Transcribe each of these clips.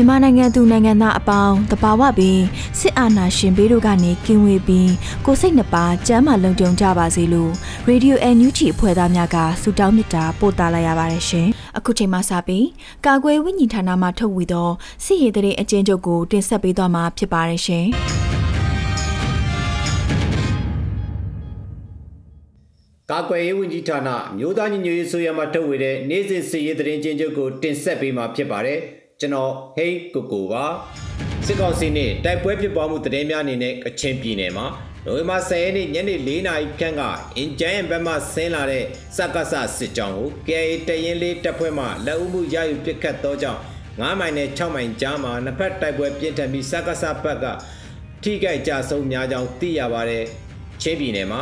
မြန်မာနိုင်ငံသူနိုင်ငံသားအပေါင်းတဘာဝပင်စစ်အာဏာရှင်ဘေးတို့ကနေကင်းဝေးပြီးကိုစိတ်နှပါကျမ်းမာလုံခြုံကြပါစေလို့ရေဒီယိုအန်ယူဂျီအဖွဲ့သားများကဆုတောင်းမေတ္တာပို့သလိုက်ရပါတယ်ရှင်။အခုချိန်မှစပြီးကာကွယ်ဝိညာဉ်ဌာနမှထုတ်ဝေသောစစ်ရေးတရေအကျဉ်းချုပ်ကိုတင်ဆက်ပေးသွားမှာဖြစ်ပါတယ်ရှင်။ကာကွယ်ရေးဝန်ကြီးဌာနမြို့သားညီညွတ်ရေးဆိုရမှာထုတ်ဝေတဲ့နေ့စဉ်စစ်ရေးသတင်းချင်းချုပ်ကိုတင်ဆက်ပေးမှာဖြစ်ပါတယ်။ ကျွန်တော်ဟိန်းကိုကိုပါစစ်ကောင်စီနဲ့တိုက်ပွဲဖြစ်ပွားမှုတည်င်းများအနေနဲ့ကချင်ပြည်နယ်မှာနိုဝင်ဘာ10ရက်နေ့ညနေ4နာရီခန့်ကအင်ဂျန်ဘက်မှဆင်းလာတဲ့စက္ကစစစ်ကြောင်းကို KA တရင်လေးတပ်ဖွဲ့မှလက်ဦးမှုရယူပစ်ခတ်သောကြောင့်9မိုင်နဲ့6မိုင်ကြားမှာနှစ်ဖက်တိုက်ပွဲပြင်းထန်ပြီးစက္ကစဘက်ကထိခိုက်ကြဆုံးများကြောင်းသိရပါတယ်ချင်းပြည်နယ်မှာ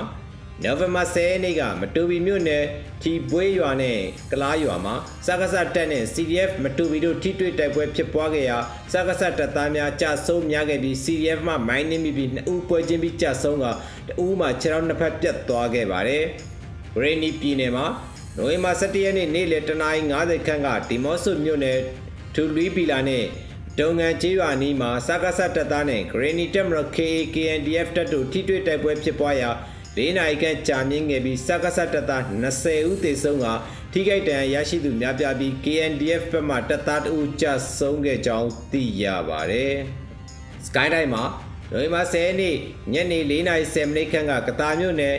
နိုဝင်ဘာ10ရက်နေ့ကမတူပီမြို့နယ် ထီပွေးရွာနဲ့ကလားရွာမှာစကားဆတက်နဲ့ CDF မတူပီတို့ထိတွေ့တိုက်ပွဲဖြစ်ပွားခဲ့ရာစကားဆတပ်သားများကြဆုံးများခဲ့ပြီး CDF မှမိုင်းနှင်းမိပြီးနှစ်ဦးပွဲချင်းပြီးကြဆုံးကတဦးမှခြေထောက်နှစ်ဖက်ပြတ်သွားခဲ့ပါတယ်။ဂရင်းနီပြည်နယ်မှာနိုဝင်ဘာ17ရက်နေ့နေ့လယ်တနာရီ90ခန့်ကဒီမော့ဆုမြို့နယ်ထူလီပီလာနဲ့တုံငံကျေးရွာနီးမှာစကားဆတပ်သားနဲ့ဂရင်းနီတက်မရ KAKNDF တပ်တို့ထိတွေ့တိုက်ပွဲဖြစ်ပွားရာ ၄နိုင်ခန့်ကြာမြင့်ခဲ့ပြီးစကားဆတပ်သား20ဦးသေဆုံးကထိခိုက်ဒဏ်ရာရရှိသူများပြားပြီး KNDF ဘက်မှတပ်သားတဦးကြာဆုံးခဲ့ကြောင်းသိရပါတယ်။ Skyline မှာနိုဝင်ဘာ10ရက်နေ့ညနေ4:30မိနစ်ခန့်ကကတာမြို့နယ်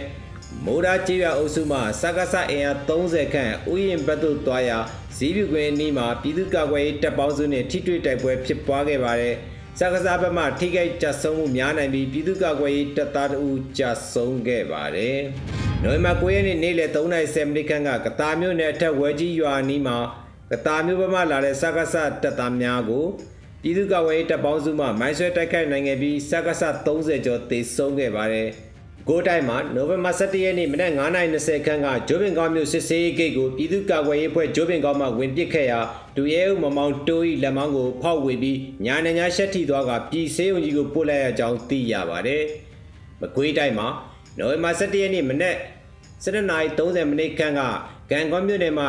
မိုးရာကျေးရွာအုပ်စုမှစကားဆအင်အား30ခန့်ဥယျာဉ်ဘက်သို့တွားရာဇီးပြူကွင်းအနီးမှာပြည်သူ့ကာကွယ်ရေးတပ်ပေါင်းစုနှင့်ထိတွေ့တိုက်ပွဲဖြစ်ပွားခဲ့ပါတယ်။ စကားစားဘက်မှထိခိုက်ကြဆုံးမှုများနိုင်ပြီးပြည်သူ့ကာကွယ်ရေးတပ်သားတို့ကြဆုံးခဲ့ပါတယ်။နိုဝင်ဘာ9ရက်နေ့နေ့လယ်3:30မိနစ်ခန့်ကကတာမြို့နယ်အထက်ဝဲကြီးရွာနီးမှာကတာမြို့ဘက်မှလာတဲ့စကားစားတပ်သားများကိုပြည်သူ့ကာကွယ်ရေးတပ်ပေါင်းစုမှမိုင်းဆွဲတိုက်ခိုက်နိုင်ခဲ့ပြီးစကားစား30ကျော်သေဆုံးခဲ့ပါတယ်။ကိုတိုင်းမှာနိုဝင်ဘာ17ရက်နေ့မနက်9:20ခန်းကဂျိုးပင်ကောင်းမြို့စစ်ဆေးရေးဂိတ်ကိုပြည်သူ့ကာကွယ်ရေးအဖွဲ့ဂျိုးပင်ကောင်းမှဝင်ပစ်ခဲ့ရာ ဒူရဲဦးမမောင်တိုးဤလက်မောင်းကိုဖောက်ဝေပြီးညာနေညာရှက်ထီသွားကပြည်ဆေးုံကြီးကိုပို့လိုက်ရကြောင်းသိရပါတယ်။မကွေးတိုင်းမှာနိုဝင်ဘာ17ရက်နေ့မနက်7:30မိနစ်ခန့်ကဂန်ကောမြို့နယ်မှာ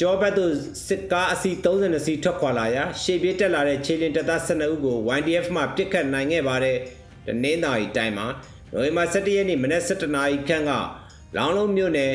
ကျောဘတ်သို့စစ်ကားအစီ32စီးထွက်ခွာလာရာရှေ့ပြေးတက်လာတဲ့ခြေလင်တပ်သား12ဦးကို YDF မှပစ်ခတ်နိုင်ခဲ့ပါတယ်။တနင်္သာရီတိုင်းမှာနိုဝင်ဘာ17ရက်နေ့မနက်7:00နာရီခန့်ကလောင်းလုံးမြို့နယ်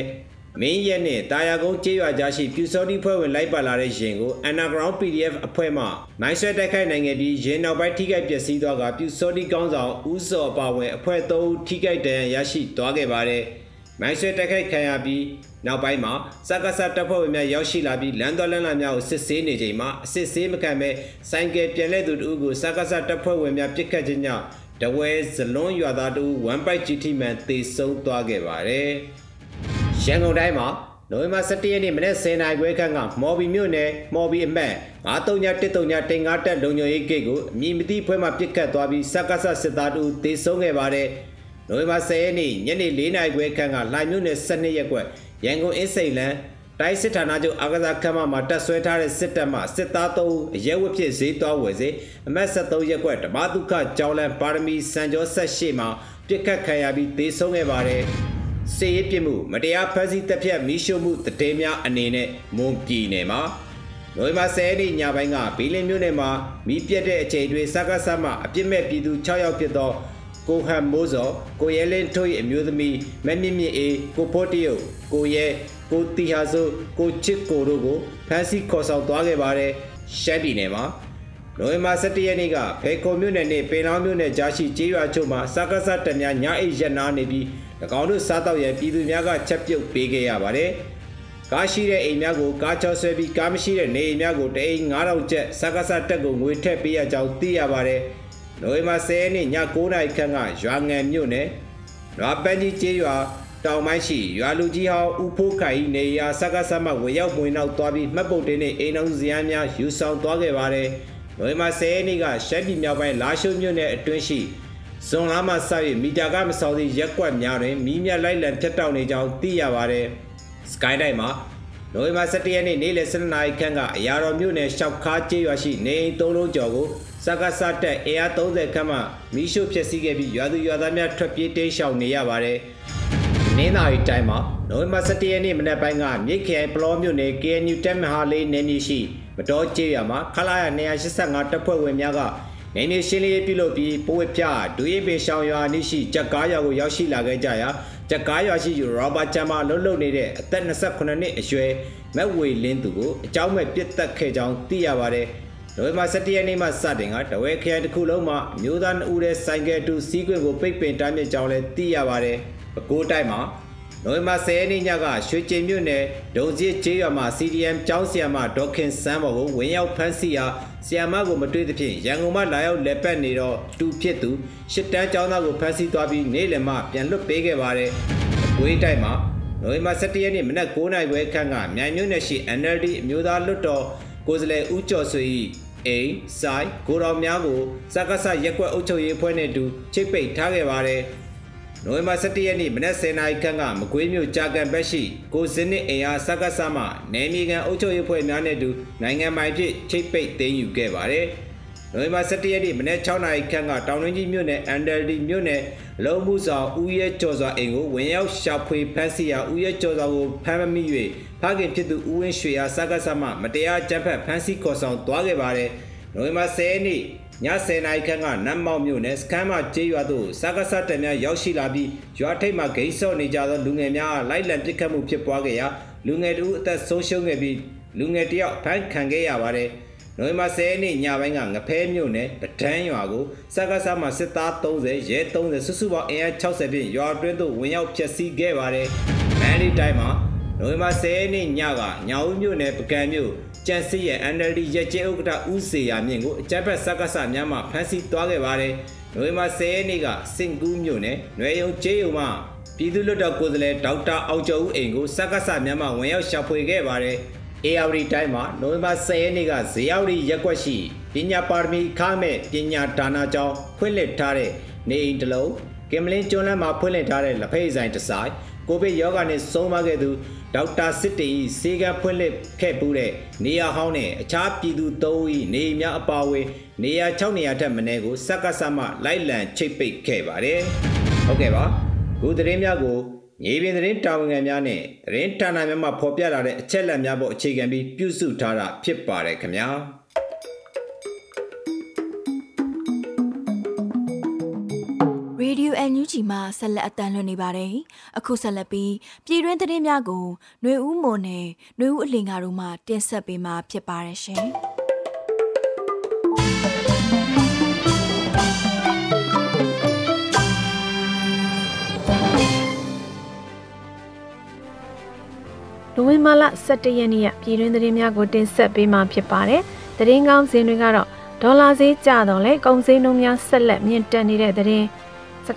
မင်းရက်နဲ့တာယာကုန်းကျေးရွာကြားရှိပြူစောတိဖွဲ့ဝင်လိုက်ပါလာတဲ့ရင်ကို Underground PDF အဖွဲ့မှမိုင်းဆွဲတိုက်ခိုက်နိုင်ခဲ့ပြီးရင်နောက်ပိုင်းထိခိုက်ပျက်စီးသွားကပြူစောတိကောင်းဆောင်ဦးစော်ပါဝင်အဖွဲ့၃ဦးထိခိုက်ဒဏ်ရာရရှိသွားခဲ့ပါတယ်။မိုင်းဆွဲတိုက်ခိုက်ခံရပြီးနောက်ပိုင်းမှာစက္ကစတပ်ဖွဲ့ဝင်များရောက်ရှိလာပြီးလမ်းတော်လမ်းလာများကိုစစ်ဆေးနေချိန်မှာအစစ်ဆေးမခံဘဲစိုင်းကယ်ပြန်လဲသူတို့ကိုစက္ကစတပ်ဖွဲ့ဝင်များပစ်ခတ်ခြင်းကြောင့်တဝဲဇလွန်ရွာသားတူ1 byte GT man တေဆုံးသွားခဲ့ပါတယ်။ ရန်ကုန်တိုင်းမှာနိုဝင်ဘာ17ရက်နေ့မနက်10:00နာရီခွဲခန့်ကမော်ဘီမြို့နယ်မော်ဘီအမှတ်9313တင်ကားတက်လုံခြုံရေးဂိတ်ကိုအမည်မသိဖွဲ့မှပစ်ခတ်သွားပြီးစက္ကဆစစ်သားတူတေဆုံးခဲ့ပါတယ်။နိုဝင်ဘာ10ရက်နေ့ညနေ4:00နာရီခွဲခန့်ကလှိုင်မြို့နယ်12ရက်ကွက်ရန်ကုန်အင်းစိန်လန်းတိုင်းစစ်ဌာနချုပ်အာကစားခန်းမမှာတက်ဆွဲထားတဲ့စစ်တပ်မှစစ်သား3ဦးအရဲဝတ်ဖြစ်ဈေးသွားဝယ်စေအမတ်73ရက်ကွက်ဓမ္မဒုက္ခကျောင်းလန်းပါရမီစံကျော်ဆက်ရှိမှာပြစ်ခတ်ခံရပြီးသေဆုံးခဲ့ပါတယ် စေရေးပြစ်မှုမတရားဖမ်းဆီးတပ်ဖြတ်မိရှုမှုတည်များအနေနဲ့မွန်ပြည်နယ်မှာနိုဝင်ဘာ10ရက်နေ့ညပိုင်းကဘီလင်းမြို့နယ်မှာမိပြက်တဲ့အချိန်တွင်စကားဆမ်းမှအပြစ်မဲ့ပြည်သူ6ယောက်ဖြစ်သောကိုဟန်မိုးစောကိုရဲလင်းထွေအမျိုးသမီးမမြင့်မြင့်အေးကိုဖို့တရုတ်ကိုရဲကိုတီဟာဆိုကိုချစ်ကိုတို့ကိုဖမ်းဆီးခေါ်ဆောင်သွားခဲ့ပါတယ်ရှမ်းပြည်နယ်မှာနိုဝင်ဘာ17ရက်နေ့ကဖေခုံမြို့နယ်နဲ့ပင်လောင်းမြို့နယ်ကြားရှိကျေးရွာချို့မှာစကားစတများညအိတ်ရက်နာနေပြီး၎ င်းတို့စားတော့ရန်ပြည်သူများကချက်ပြုတ်ပေးခဲ့ရပါတယ်ကားရှိတဲ့အိမ်များကိုကားချောဆွဲပြီးကားမရှိတဲ့နေအိမ်များကိုတအိမ်9000ကျပ်စကားစတက်ကိုငွေထည့်ပေးရကြောင်းသိရပါတယ်။နိုဝင်ဘာ10ရက်နေ့ည9:00နာရီခန့်ကရွာငံမြို့နယ်ရွာပန်းကြီးကျေးရွာတောင်ပိုင်းရှိရွာလူကြီးဟောင်းဦးဖိုးခိုင်နေရာစကားစမှဝင်ရောက်ဝင်နောက်သွားပြီးမှတ်ပုံတင်နဲ့အိမ်အောင်ဇယန်းများယူဆောင်သွားခဲ့ပါတယ်။နိုဝင်ဘာ10ရက်နေ့ကရှမ်းပြည်မြောက်ပိုင်းလာရှိုးမြို့နယ်အတွင်းရှိ ဇွန်လမှစ၍မီတာကမဆောင်သည့်ရက်ကွက်များတွင်မီးမြလိုက်လံဖြတ်တောက်နေကြောင်းသိရပါတယ်။ Sky တိုင်းမှာနိုဝင်ဘာ17ရက်နေ့နေ့လယ်12နာရီခန့်ကအရာတော်မြို့နယ်ရှောက်ခါကျေးရွာရှိနေအိမ်၃လုံးကျော်ကိုစကားစတက်အင်အား30ခန့်မှမီးရှို့ဖျက်ဆီးခဲ့ပြီးရွာသူရွာသားများထွက်ပြေးတိမ်းရှောင်နေရပါတယ်။နင်းသာရီတိုင်းမှာနိုဝင်ဘာ17ရက်နေ့မနက်ပိုင်းကမြိတ်ခရိုင်ပလောမြို့နယ် KNU တက်မဟာလေးနယ်မြေရှိမတော်ကျေးရွာမှာခလာရ285တပ်ဖွဲ့ဝင်များက နေမြေရှင်းလင်းရေးပြုလုပ်ပြီးပိုးဝပြဒူရင်ပင်ရှောင်ရွာနိရှိကြက်ကားရွာကိုရောက်ရှိလာခဲ့ကြရာကြက်ကားရွာရှိရောဘာချမ်မာလှုပ်လှုပ်နေတဲ့အသက်28နှစ်အရွယ်မက်ဝေလင်းသူကိုအကြောင်းမဲ့ပြစ်တက်ခဲ့ကြောင်းသိရပါတယ်။နိုဝင်ဘာ17ရက်နေ့မှစတင်ကတဝဲခရိုင်တစ်ခုလုံးမှာမျိုးသား2ဦးရဲ့ဆိုင်ကယ်တူစီးခွင့်ကိုပိတ်ပင်တားမြစ်ကြောင်းလည်းသိရပါတယ်။ပဲခူးတိုင်းမှာ နိုဝင်ဘာ10ရက်နေ့ညကရွှေကျင်မြို့နယ်ဒုံကြီးကျေးရွာမှာ CDM ကျောင်းဆရာမဒေါခင်စန်းဘော်ကိုဝင်ရောက်ဖမ်းဆီးရာဆီယမကိုမတွေ့သဖြင့်ရန်ကုန်မှလာရောက်လက်ပတ်နေတော့တူဖြစ်သူရှစ်တန်းကျောင်းသားကိုဖမ်းဆီးသွားပြီးနေ့လယ်မှပြန်လွတ်ပေးခဲ့ပါတယ်။ဝေးတိုက်မှာနိုဝင်ဘာ17ရက်နေ့မနက်9:00နာရီခွဲခန့်ကမြိုင်မြို့နယ်ရှိ NLD အမျိုးသားလွတ်တော်ကိုယ်စားလှယ်ဦးကျော်ဆွေ၏အိမ်ဆိုင်ကိုတော်များကိုစက္ကစရက်ကွက်အုပ်ချုပ်ရေးအဖွဲ့နဲ့အတူချိတ်ပိတ်ထားခဲ့ပါတယ်။ နိုဝင်ဘာ17ရက်နေ့မနက်10:00နာရီခန့်ကမကွေးမြို့ကြာကန်ဘက်ရှိကိုစင်းနစ်အင်အားစက္ကစမှနယ်မြေကန်အုပ်ချုပ်ရေးဖွဲ့များနဲ့အတူနိုင်ငံပိုင်ဖြစ်ချိတ်ပိတ်သိမ်းယူခဲ့ပါတယ်။နိုဝင်ဘာ17ရက်နေ့မနက်6:00နာရီခန့်ကတောင်တွင်းကြီးမြို့နယ်အန်ဒယ်ဒီမြို့နယ်လုံးမှုဆောင်ဦးရဲကျော်စွာအိမ်ကိုဝင်ရောက်ရှာဖွေဖမ်းဆီးရာဦးရဲကျော်စွာကိုဖမ်းမမိ၍ဖခင်ဖြစ်သူဦးဝင်းရွှေအားစက္ကစမှမတရားကြမ်းဖက်ဖမ်းဆီးခေါ်ဆောင်သွားခဲ့ပါတယ်။နိုဝင်ဘာ10ရက်နေ့ ည10နာရီခန့်ကနတ်မောက်မြို့နယ်စခန်းမကျေးရွာသို့စကားဆတံများရောက်ရှိလာပြီးရွာထိပ်မှာဂိမ်းဆော့နေကြသောလူငယ်များလိုက်လံပစ်ခတ်မှုဖြစ်ပွားခဲ့ရာလူငယ်တို့အသက်ဆုံးရှုံးခဲ့ပြီးလူငယ်တယောက်ဖမ်းခံခဲ့ရပါတယ်။နိုဝင်ဘာ10ရက်နေ့ညပိုင်းကငဖဲမြို့နယ်ပဒန်းရွာကိုစကားဆမှစစ်သား30ရဲ30စုစုပေါင်းအင်အား60ဖြင့်ရွာတွင်းသို့ဝင်ရောက်ဖျက်ဆီးခဲ့ပါတယ်။မန်လီတိုင်းမှာနိုဝင်ဘာ10ရက်နေ့ညကညောင်ဦးမြို့နယ်ပကံမြို့ ကြံစီရဲ့ NLD ရက်ကျဲဥက္ကဋ္ဌဦးစေရမြင့်ကိုအကြမ်းဖက်စက္ကစများမှဖမ်းဆီးသွားခဲ့ပါတယ်။နိုဝင်ဘာ10ရက်နေ့ကစင်ကူးမြို့နယ်နွယ်ယုံကျေးရုံမှပြည်သူ့လွှတ်တော်ကိုယ်စားလှယ်ဒေါက်တာအောင်ကျော်ဦးအိမ်ကိုစက္ကစများမှဝင်ရောက်ရှာဖွေခဲ့ပါတယ်။ ARD တိုင်းမှာနိုဝင်ဘာ10ရက်နေ့ကဇေယျဝတီရက်ကွက်ရှိပညာပါရမီခမဲ့ပညာဒါနာကျောင်းဖွင့်လှစ်ထားတဲ့နေအိမ်တစ်လုံးကင်မလင်းကျွန်းလန်းမှာဖွင့်လှစ်ထားတဲ့လက်ဖက်ဆိုင်တစ်ဆိုင်ကိုဗစ်ရောဂါနဲ့ဆုံးမခဲ့သူ ဒေါက်တာစစ်တေဤစေကဖွင့်လှစ်ခဲ့ပူးတဲ့နေရာဟောင်းနဲ့အခြားပြည်သူ၃ဦးနေများအပါအဝင်နေရာ6နေရာထက်မနည်းကိုစက္ကစမှလိုက်လံချိတ်ပိတ်ခဲ့ပါတယ်။ဟုတ်ကဲ့ပါ။ခုသတင်းများကိုညီပင်သတင်းတာဝန်ခံများနဲ့သတင်းဌာနများမှဖော်ပြလာတဲ့အချက်အလက်များပေါ်အခြေခံပြီးပြုစုထားတာဖြစ်ပါတယ်ခင်ဗျာ။ Radio NUG မှာဆက်လက်အတန်းလွှင့်နေပါတယ်။အခုဆက်လက်ပြီးပြည်တွင်းသတင်းများကိုຫນွေဦးမွန်နဲ့ຫນွေဦးအလင်ကာတို့မှတင်ဆက်ပေးမှာဖြစ်ပါတယ်ရှင်။နိုဝင်ဘာလ17ရက်နေ့ပြည်တွင်းသတင်းများကိုတင်ဆက်ပေးမှာဖြစ်ပါတယ်။သတင်းကောင်းစင်တွေကတော့ဒေါ်လာဈေးကျတော့လေကုန်စည်နှုန်းများဆက်လက်မြင့်တက်နေတဲ့သတင်းစ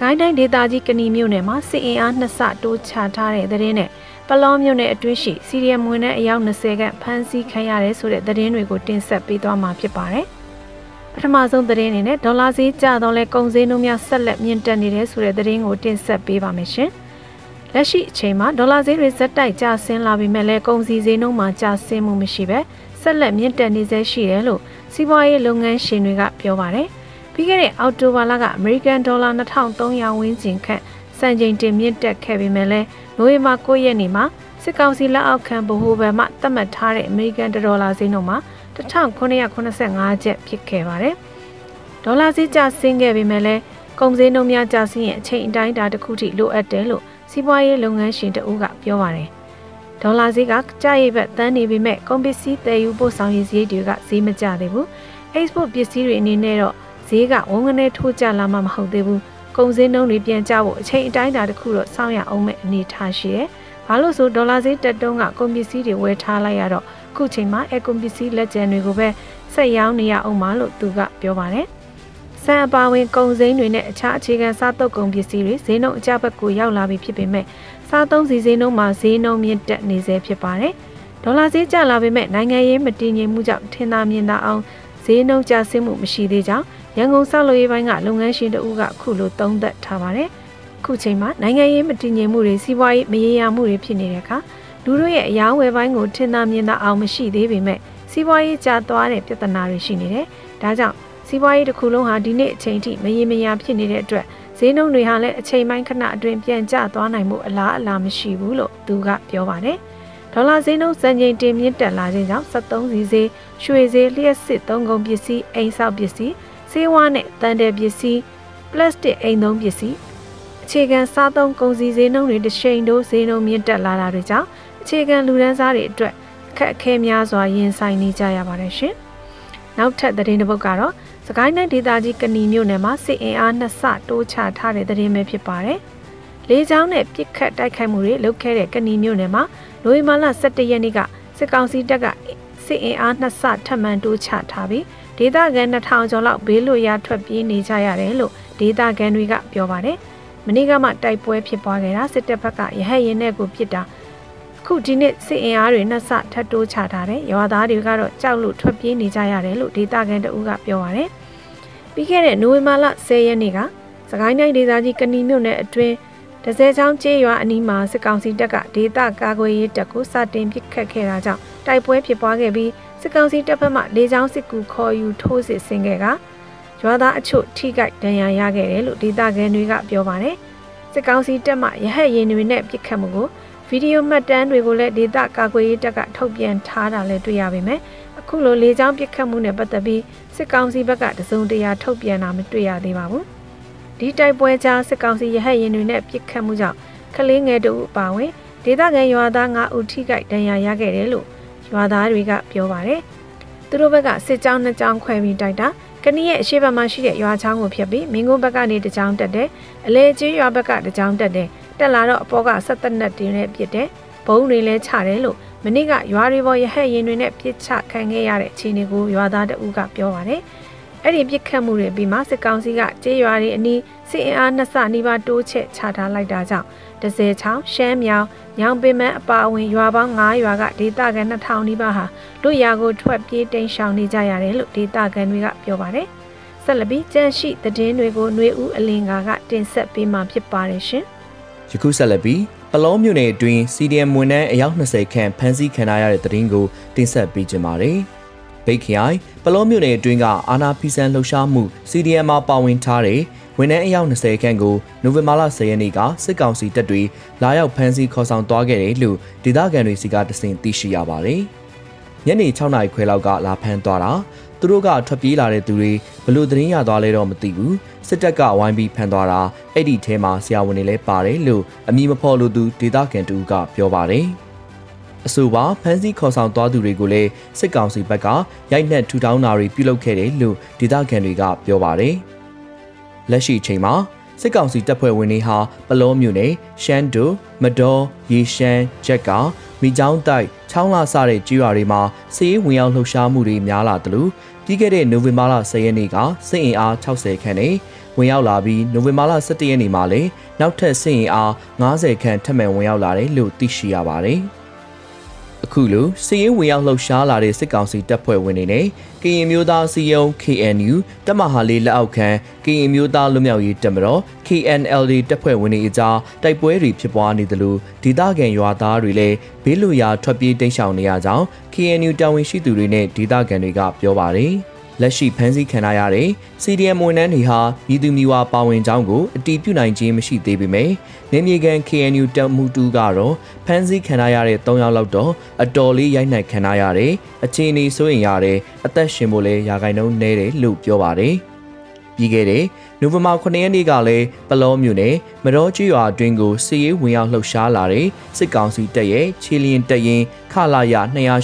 ကိုင်းတိုင်းဒေသကြီးကဏီမြို့နယ်မှာစစ်အင်အားနှစ်ဆတိုးချထားတဲ့သတင်းနဲ့ပလောမြို့နယ်အတွင်းရှိစီရီယမ်ဝင်တဲ့အယောက်20ခန့်ဖမ်းဆီးခံရတယ်ဆိုတဲ့သတင်းတွေကိုတင်ဆက်ပေးသွားမှာဖြစ်ပါတယ်။ပထမဆုံးသတင်းအနေနဲ့ဒေါ်လာဈေးကျတော့လဲကုန်စည်နှုန်းများဆက်လက်မြင့်တက်နေတဲ့ဆိုတဲ့သတင်းကိုတင်ဆက်ပေးပါမယ်ရှင်။လက်ရှိအချိန်မှာဒေါ်လာဈေးတွေဇက်တိုက်ကျဆင်းလာပြီးမဲ့လဲကုန်စည်ဈေးနှုန်းမှာကျဆင်းမှုမရှိပဲဆက်လက်မြင့်တက်နေစေရှိတယ်လို့စီးပွားရေးလုပ်ငန်းရှင်တွေကပြောပါတယ်။ ပြီးခဲ့တဲ့အောက်တိုဘာလကအမေရိကန်ဒေါ်လာ2300ဝန်းကျင်ခန့်စံချိန်တင်မြင့်တက်ခဲ့ပေမဲ့လည်းနိုဝင်ဘာ9ရက်နေ့မှာစစ်ကောင်စီလက်အောက်ခံဗဟိုဘဏ်မှသတ်မှတ်ထားတဲ့အမေရိကန်ဒေါ်လာဈေးနှုန်းမှာ1985ကျပ်ဖြစ်ခဲ့ပါတယ်။ဒေါ်လာဈေးကျဆင်းခဲ့ပေမဲ့လည်းကုန်စည်နှုန်းများကျဆင်းရဲ့အချိန်အတိုင်းအတာတစ်ခုထိလိုအပ်တယ်လို့စီးပွားရေးလုပ်ငန်းရှင်တဦးကပြောပါတယ်။ဒေါ်လာဈေးကကြာရိပ်ဘက်တန်းနေပေမဲ့ကုန်ပစ္စည်းတည်ယူပို့ဆောင်ရေးဈေးတွေကဈေးမကျသေးဘူး။ export ပစ္စည်းတွေအနေနဲ့တော့ ဈေးကဝန်းကနေထိုးကျလာမှမဟုတ်သေးဘူး။ကုန်စည်နှုန်းတွေပြန်ကျဖို့အချိန်အတိုင်းအတာတစ်ခုတော့စောင့်ရအောင်မဲ့အနေထားရှိတယ်။ဘာလို့ဆိုဒေါ်လာဈေးတက်တုံးကကုန်ပစ္စည်းတွေဝယ်ထားလိုက်ရတော့ခုချိန်မှာအကုန်ပစ္စည်းလက်ကျန်တွေကိုပဲဆက်ရောင်းနေရအောင်မလို့သူကပြောပါတယ်။ဆန်အပါဝင်ကုန်စိမ်းတွေနဲ့အခြားအခြေခံစားသုံးကုန်ပစ္စည်းတွေဈေးနှုန်းအကျဘက်ကိုရောက်လာပြီဖြစ်ပေမဲ့စားသုံးစီဈေးနှုန်းမှာဈေးနှုန်းမြင့်တက်နေဆဲဖြစ်ပါတယ်။ဒေါ်လာဈေးကျလာပေမဲ့နိုင်ငံရေးမတည်ငြိမ်မှုကြောင့်ထင်သာမြင်သာအောင် ဈေးနှုန်းကျဆင်းမှုမရှိသေးကြောင်းရန်ကုန်ဆောက်လုပ်ရေးပိုင်းကလုပ်ငန်းရှင်တဦးကခုလိုသုံးသပ်ထားပါတယ်။ခုချိန်မှာနိုင်ငံရေးမတည်ငြိမ်မှုတွေစီးပွားရေးမရေရာမှုတွေဖြစ်နေတဲ့အခါလူတို့ရဲ့အရာဝယ်ပိုင်းကိုထင်သာမြင်သာအောင်မရှိသေးပေမဲ့စီးပွားရေးကျသွားတဲ့ပြဿနာတွေရှိနေတယ်။ဒါကြောင့်စီးပွားရေးတစ်ခုလုံးဟာဒီနေ့အချိန်ထိမရေမရာဖြစ်နေတဲ့အတွက်ဈေးနှုန်းတွေဟာလည်းအချိန်ပိုင်းခဏအတွင်းပြန်ကျသွားနိုင်မှုအလားအလာမရှိဘူးလို့သူကပြောပါတယ်။ ဒေါ်လာဈေးနှုန်းစံချိန်တင်မြင့်တက်လာခြင်းကြောင့်73စီဈေး၊ရွှေဈေးလျှက်စစ်သုံးကုန်ပစ္စည်း၊အိမ်ဆောက်ပစ္စည်း၊ဆေးဝါးနဲ့တန်တယ်ပစ္စည်း၊ပလတ်စတစ်အိမ်သုံးပစ္စည်းအခြေခံစားသုံးကုန်စည်ဈေးနှုန်းတွေတစ်ချိန်တိုးဈေးနှုန်းမြင့်တက်လာတာတွေကြောင့်အခြေခံလူဒန်းစားတွေအတွက်အခက်အခဲများစွာရင်ဆိုင်နေကြရပါတယ်ရှင်။နောက်ထပ်သတင်းတစ်ပုဒ်ကတော့စကိုင်းတိုင်းဒေသကြီးကဏီမြို့နယ်မှာစစ်အင်အားနှစ်ဆတိုးချထားတဲ့သတင်းပဲဖြစ်ပါတယ်။ လေးချောင်းနဲ့ပြစ်ခတ်တိုက်ခိုက်မှုတွေလုပ်ခဲ့တဲ့ကဏီမြို့နယ်မှာနိုဝင်ဘာလ17ရက်နေ့ကစစ်ကောင်စီတပ်ကစစ်အင်အားနှစ်ဆထပ်မံတိုးချထားပြီးဒေသခံ2000ကျော်လောက်ဘေးလွတ်ရာထွက်ပြေးနေကြရတယ်လို့ဒေသခံတွေကပြောပါတယ်။မနေ့ကမှတိုက်ပွဲဖြစ်ပွားခဲ့တာစစ်တပ်ဘက်ကရဟတ်ရင်နဲ့ကိုပစ်တာခုဒီနေ့စစ်အင်အားတွေနှစ်ဆထပ်တိုးချထားတယ်ရွာသားတွေကတော့ကြောက်လို့ထွက်ပြေးနေကြရတယ်လို့ဒေသခံတအူးကပြောပါတယ်ပြီးခဲ့တဲ့နိုဝင်ဘာလ10ရက်နေ့ကစကိုင်းတိုင်းဒေသကြီးကဏီမြို့နယ်အတွင်း ဒဇယ်ချောင်းကျေးရွာအနီးမှာစစ်ကောင်စီတပ်ကဒေသကာကွယ်ရေးတပ်ကိုစတင်ပစ်ခတ်ခဲ့တာကြောင့်တိုက်ပွဲဖြစ်ပွားခဲ့ပြီးစစ်ကောင်စီတပ်ဖက်မှလေကြောင်းစစ်ကူခေါ်ယူထိုးစစ်ဆင်ခဲ့ကရွာသားအချို့ထိခိုက်ဒဏ်ရာရခဲ့တယ်လို့ဒေသခံတွေကပြောပါတယ်စစ်ကောင်စီတပ်မှရဟတ်ရင်တွေနဲ့ပစ်ခတ်မှုကိုဗီဒီယိုမှတ်တမ်းတွေကိုလည်းဒေတာကာကွယ်ရေးတပ်ကထုတ်ပြန်ထားတာလည်းတွေ့ရပါမယ်။အခုလိုလေကြောင်းပစ်ခတ်မှုနဲ့ပတ်သက်ပြီးစစ်ကောင်စီဘက်ကတစုံတရာထုတ်ပြန်တာမတွေ့ရသေးပါဘူး။ ဒီတိုက်ပွဲကြားစစ်ကောင်စီရဟတ်ရင်တွေနဲ့ပစ်ခတ်မှုကြောင့်ကလေးငယ်တို့အပါဝင်ဒေသခံရွာသား9ဦးထိခိုက်ဒဏ်ရာရခဲ့တယ်လို့ရွာသားတွေကပြောပါတယ်။သူတို့ဘက်ကစစ်ကြောင်းနှစ်ကြောင်းခွဲပြီးတိုက်တာကနီးရဲ့အရှိဘက်မှာရှိတဲ့ရွာချောင်းကိုဖျက်ပြီးမင်းကုန်းဘက်ကနေတကြောင်းတက်တယ်။အလဲကျေးရွာဘက်ကတကြောင်းတက်တယ်။တက်လာတော့အပေါ်ကဆက်သက်နက်တင်းနဲ့ပြစ်တယ်ဘုံတွေလည်းချတယ်လို့မနစ်ကရွာတွေပေါ်ရဟက်ရင်တွေနဲ့ပြစ်ချခံခဲ့ရတဲ့အခြေအနေကိုရွာသားတအူးကပြောပါတယ် အဲ့ဒီပြစ်ခတ်မှုတွေပြီးမှစစ်ကောင်စီကကျေးရွာတွေအနီးစစ်အင်အားနှစ်ဆနီးပါးတိုးချဲ့ချထားလိုက်တာကြောင့်ဒဇယ်ချောင်းရှမ်းမြောင်ညောင်ပင်မန်းအပါအဝင်ရွာပေါင်း9ရွာကဒေသခံ2000နီးပါးဟာလူရာကိုထွက်ပြေးတိမ်းရှောင်နေကြရတယ်လို့ဒေသခံတွေကပြောပါတယ်ဆက်လက်ပြီးကြန့်ရှိသတင်းတွေကိုຫນွေဦးအလင်္ကာကတင်ဆက်ပေးမှာဖြစ်ပါတယ်ရှင်ယခုဆက်လက်ပြီးပလောမြို့နယ်အတွင်း CDM ဝန်ထမ်းအယောက်20ခန့်ဖမ်းဆီးခံရတဲ့တဲ့တင်ကိုတင်ဆက်ပေးကြပါမယ်။ ဗိတ်ခိုင်ပလောမြို့နယ်အတွင်းကအာနာဖီဆန်လှုပ်ရှားမှု CDM မှာပါဝင်ထားတဲ့ဝန်ထမ်းအယောက်20ခန့်ကိုနိုဝင်ဘာလ10ရက်နေ့ကစစ်ကောင်စီတပ်တွေလာရောက်ဖမ်းဆီးခေါ်ဆောင်သွားခဲ့တယ်လို့ဒေသခံတွေစီကတစင်သိရှိရပါတယ်။ညနေ6နာရီခွဲလောက်ကလာဖမ်းသွားတာသူတို့ကထွက်ပြေးလာတဲ့သူတွေဘလို့သတင်းရသွားလဲတော့မသိဘူးစစ်တပ်ကဝိုင်းပြီးဖမ်းသွားတာအဲ့ဒီထဲမှာဆရာဝန်တွေလည်းပါတယ်လို့အမည်မဖော်လို့သူဒေသခံတူကပြောပါတယ် အဆိုပါဖမ်းဆီးခေါ်ဆောင်သွားသူတွေကိုလည်းစစ်ကောင်စီဘက်ကရိုက်နှက်ထူထောင်းတာတွေပြုလုပ်ခဲ့တယ်လို့ဒေသခံတွေကပြောပါတယ်လက်ရှိအချိန်မှာစစ်ကောင်စီတပ်ဖွဲ့ဝင်တွေဟာပလောမြို့နယ်ရှမ်းတူမတော်ရေရှမ်းဂျက်ကမိချောင်းတိုက်ချောင်းလာစတဲ့ကြေးရွာတွေမှာစစ်ရေးဝင်ရောက်လှုပ်ရှားမှုတွေများလာတယ်လို့ပြီးခဲ့တဲ့နိုဝင်ဘာလ10ရက်နေ့ကစစ်အင်အား60ခန့်နဲ့ဝင်ရောက်လာပြီးနိုဝင်ဘာလ17ရက်နေ့မှာလည်းနောက်ထပ်စစ်အင်အား90ခန့်ထပ်မံဝင်ရောက်လာတယ်လို့သိရှိရပါတယ်။ အခုလိုစီရင်ဝင်ရောက်လှုပ်ရှားလာတဲ့စစ်ကောင်စီတပ်ဖွဲ့ဝင်တွေနဲ့ကရင်မျိုးသားစီယုံ KNU တပ်မဟာလေးလက်အောက်ခံကရင်မျိုးသားလွတ်မြောက်ရေးတပ်မတော် KNLD တပ်ဖွဲ့ဝင်တွေအကြားတိုက်ပွဲတွေဖြစ်ပွားနေသလိုဒေသခံရွာသားတွေလည်းဘေးလွရာထွက်ပြေးတိမ်းရှောင်နေရကြောင်း KNU တာဝန်ရှိသူတွေနဲ့ဒေသခံတွေကပြောပါတယ်။ လက်ရှိဖမ်းဆီးခံရတဲ့ CDM ဝန်ထမ်းတွေဟာပြည်သူမျိုးဝါပါဝင်ကြောင်းကိုအတီးပြုနိုင်ခြင်းမရှိသေးပေမယ့်နေမြေကန် KNU တပ်မှုတူကတော့ဖမ်းဆီးခံရတဲ့၃ယောက်လောက်တော့အတော်လေးရိုက်နှက်ခံရတဲ့အခြေအနေဆိုရင်ရတယ်အသက်ရှင်ဖို့လဲရာဂိုင်နှုန်းနည်းတယ်လို့ပြောပါတယ် ပြီးခဲ့တဲ့နိုဝင်ဘာ9ရက်နေ့ကလည်းပလောမြို့နယ်မတော်ကျွရွာအတွင်းကိုစစ်ရေးဝင်ရောက်လှုပ်ရှားလာတဲ့စစ်ကောင်စီတပ်ရဲ့ခြေလျင်တပ်ရင်ခလာရ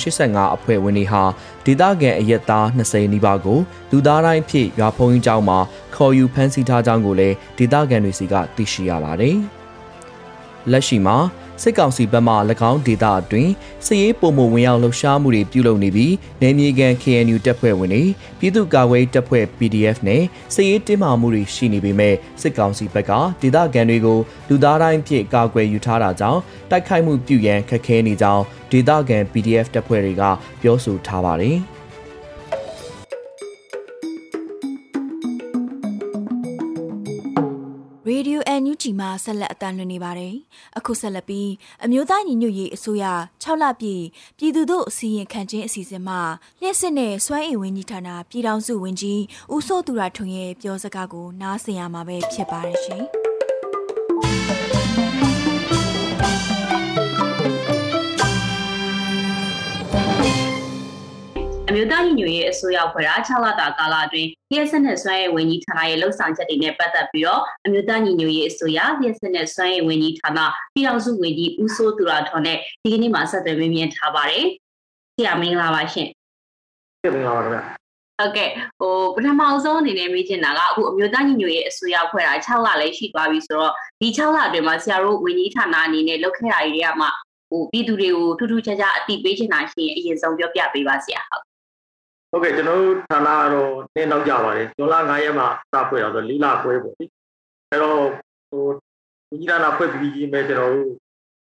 285အဖွဲ့ဝင်တွေဟာဒေသခံအရက်သား20နီးပါးကိုလူသားတိုင်းဖြစ်ရွာဖုံးကြီးကျောင်းမှာခေါ်ယူဖမ်းဆီးထားကြောင်းကိုလည်းဒေသခံတွေစီကသိရှိရပါတယ်။လက်ရှိမှာ စစ်ကောင်စီဘက်မှ၎င်းဒေသအတွင်းစစ်ရေးပုံမဝင်ရောက်လှုပ်ရှားမှုတွေပြုလုပ်နေပြီးနယ်မြေခံ KNU တပ်ဖွဲ့ဝင်တွေပြည်သူ့ကာကွယ်တပ်ဖွဲ့ PDF နဲ့စစ်ရေးတင်းမာမှုတွေရှိနေပေမဲ့စစ်ကောင်စီဘက်ကဒေသခံတွေကိုလူသားတိုင်းဖြစ်ကာကွယ်ယူထားတာကြောင့်တိုက်ခိုက်မှုပြုရန်ခက်ခဲနေကြောင်းဒေသခံ PDF တပ်ဖွဲ့တွေကပြောဆိုထားပါတယ်။ NUG မှာဆက်လက်အသံလွှင့်နေပါတယ်။အခုဆက်လက်ပြီးအမျိုးသားညီညွတ်ရေးအစိုးရ6လပြည့်ပြည်သူတို့အစည်းရင်ခံခြင်းအစီအစဉ်မှာလျှက်စစ်နဲ့စွမ်းအင်ဝန်ကြီးဌာနပြည်ထောင်စုဝန်ကြီးဦးစိုးသူရထွန်းရဲ့ပြောစကားကိုနားဆင်ရမှာပဲဖြစ်ပါတယ်ရှင်။ အမျိုးသားညီညွတ်ရေးအစိုးရဖွဲ့တာ6လတာကာလအတွင်းလျှက်စစ်နဲ့စွမ်းရည်ဝန်ကြီးဌာနရဲ့လှုပ်ဆောင်ချက်တွေနဲ့ပတ်သက်ပြီးတော့အမျိုးသားညီညွတ်ရေးအစိုးရလျှက်စစ်နဲ့စွမ်းရည်ဝန်ကြီးဌာနပြည်ထောင်စုဝန်ကြီးဦးစိုးသူရထွန်းနဲ့ဒီကနေ့မှာဆက်သွယ်မေးမြန်းထားပါတယ်။ဆရာမင်္ဂလာပါရှင်။ဟုတ်ကဲ့ပါခင်ဗျာဟုတ်ကဲ့ဟိုပထမအဆုံးအနေနဲ့မေးချင်တာကအခုအမျိုးသားညီညွတ်ရေးအစိုးရဖွဲ့တာ6လလည်းရှိသွားပြီဆိုတော့ဒီ6လအတွင်းမှာဆရာတို့ဝန်ကြီးဌာနအနေနဲ့လုပ်ခဲ့တာတွေကမှဟိုပြည်သူတွေကိုထူးထူးခြားခြားအသိပေးချင်တာရှိရင်အရင်ဆုံးပြောပြပေးပါဆရာဟုတ် ဟုတ်ကဲ့ကျွန်တော်တို့ဌာနကတော့နင်းနောက်ကြပါတယ်ဇွန်လ9ရက်မှာစဖွဲ့တော့ဆို၄လခွဲပေါ့လေအဲ့တော့ဟိုဒီဌာနဖွဲ့ပြီးကြီးမဲ့ကျွန်တော်တို့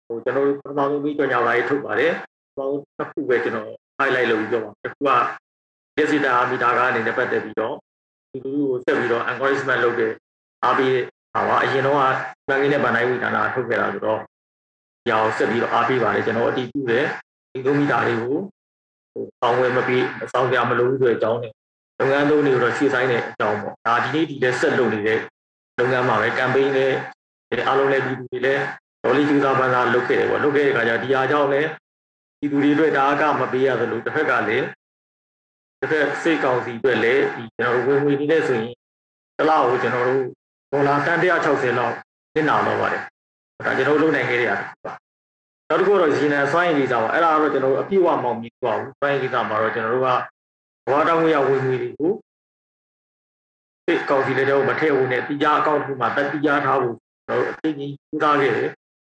ဟိုကျွန်တော်တို့ပထမဆုံးပြီးကြောင်ညာလာရေးထုတ်ပါတယ်ပထမဆုံးတစ်ခုပဲကျွန်တော် highlight လုပ်ပြီးပြောပါမယ်တစ်ခုက digital မီတာကအနေနဲ့ပတ်သက်ပြီးတော့ဒီလူကိုဆက်ပြီးတော့ encouragement လုပ်တဲ့အားပေးဟာပါအရင်တော့ကဘန်ကင်းနဲ့ဗန်နိုင်ဝီဌာနထုတ်ခဲ့တာဆိုတော့ဒီအောင်ဆက်ပြီးတော့အားပေးပါတယ်ကျွန်တော်အတည်ပြုတယ်ဒီလိုမီတာတွေကိုဟို ဆောင်းဝဲမပြီးဆောင်းကြမလို့ဆိုတဲ့အကြောင်းနဲ့လုပ်ငန်းသုံးတွေတော့ရှေ့ဆိုင်တဲ့အကြောင်းပေါ့ဒါဒီနေ့ဒီလည်းဆက်လုပ်နေတဲ့လုပ်ငန်းမှာပဲ campaign နဲ့အားလုံးလည်းပြည်သူတွေလည်းဒေါ်လီကျူသာပန်းသာလုပ်ခဲ့တယ်ပေါ့လုပ်ခဲ့တဲ့အခါကျဒီအားကြောင့်လည်းပြည်သူတွေအတွက်ဒါကမပေးရသလိုတစ်ဖက်ကလည်းတစ်ဖက်စိတ်ကောင်းစီအတွက်လည်းဒီကျွန်တော်တို့ဝင်ဝင်နေတဲ့ဆိုရင်တစ်လောက်ကိုကျွန်တော်တို့ဒေါ်လာတန်160လောက်နစ်နာတော့ပါတယ်ဒါကျွန်တော်တို့လုပ်နိုင်ခဲ့ရတာပါ နောက်တစ်ခုတော့ရေနံစွမ်းရည်ကိစ္စပါအဲ့ဒါကတော့ကျွန်တော်တို့အပြည့်အဝမောင်မြင်သွားဘူးစွမ်းရည်ကိစ္စမှာတော့ကျွန်တော်တို့ကဘဝတောင်းဝရဝင်ငွေတွေကိုဒီကော်ဖီလေးတော့မထည့်ဘူးနဲ့တရားအကောင့်တစ်ခုမှာတက်တရားထားဖို့ကျွန်တော်တို့အသိကြီးပူးသားခဲ့တယ်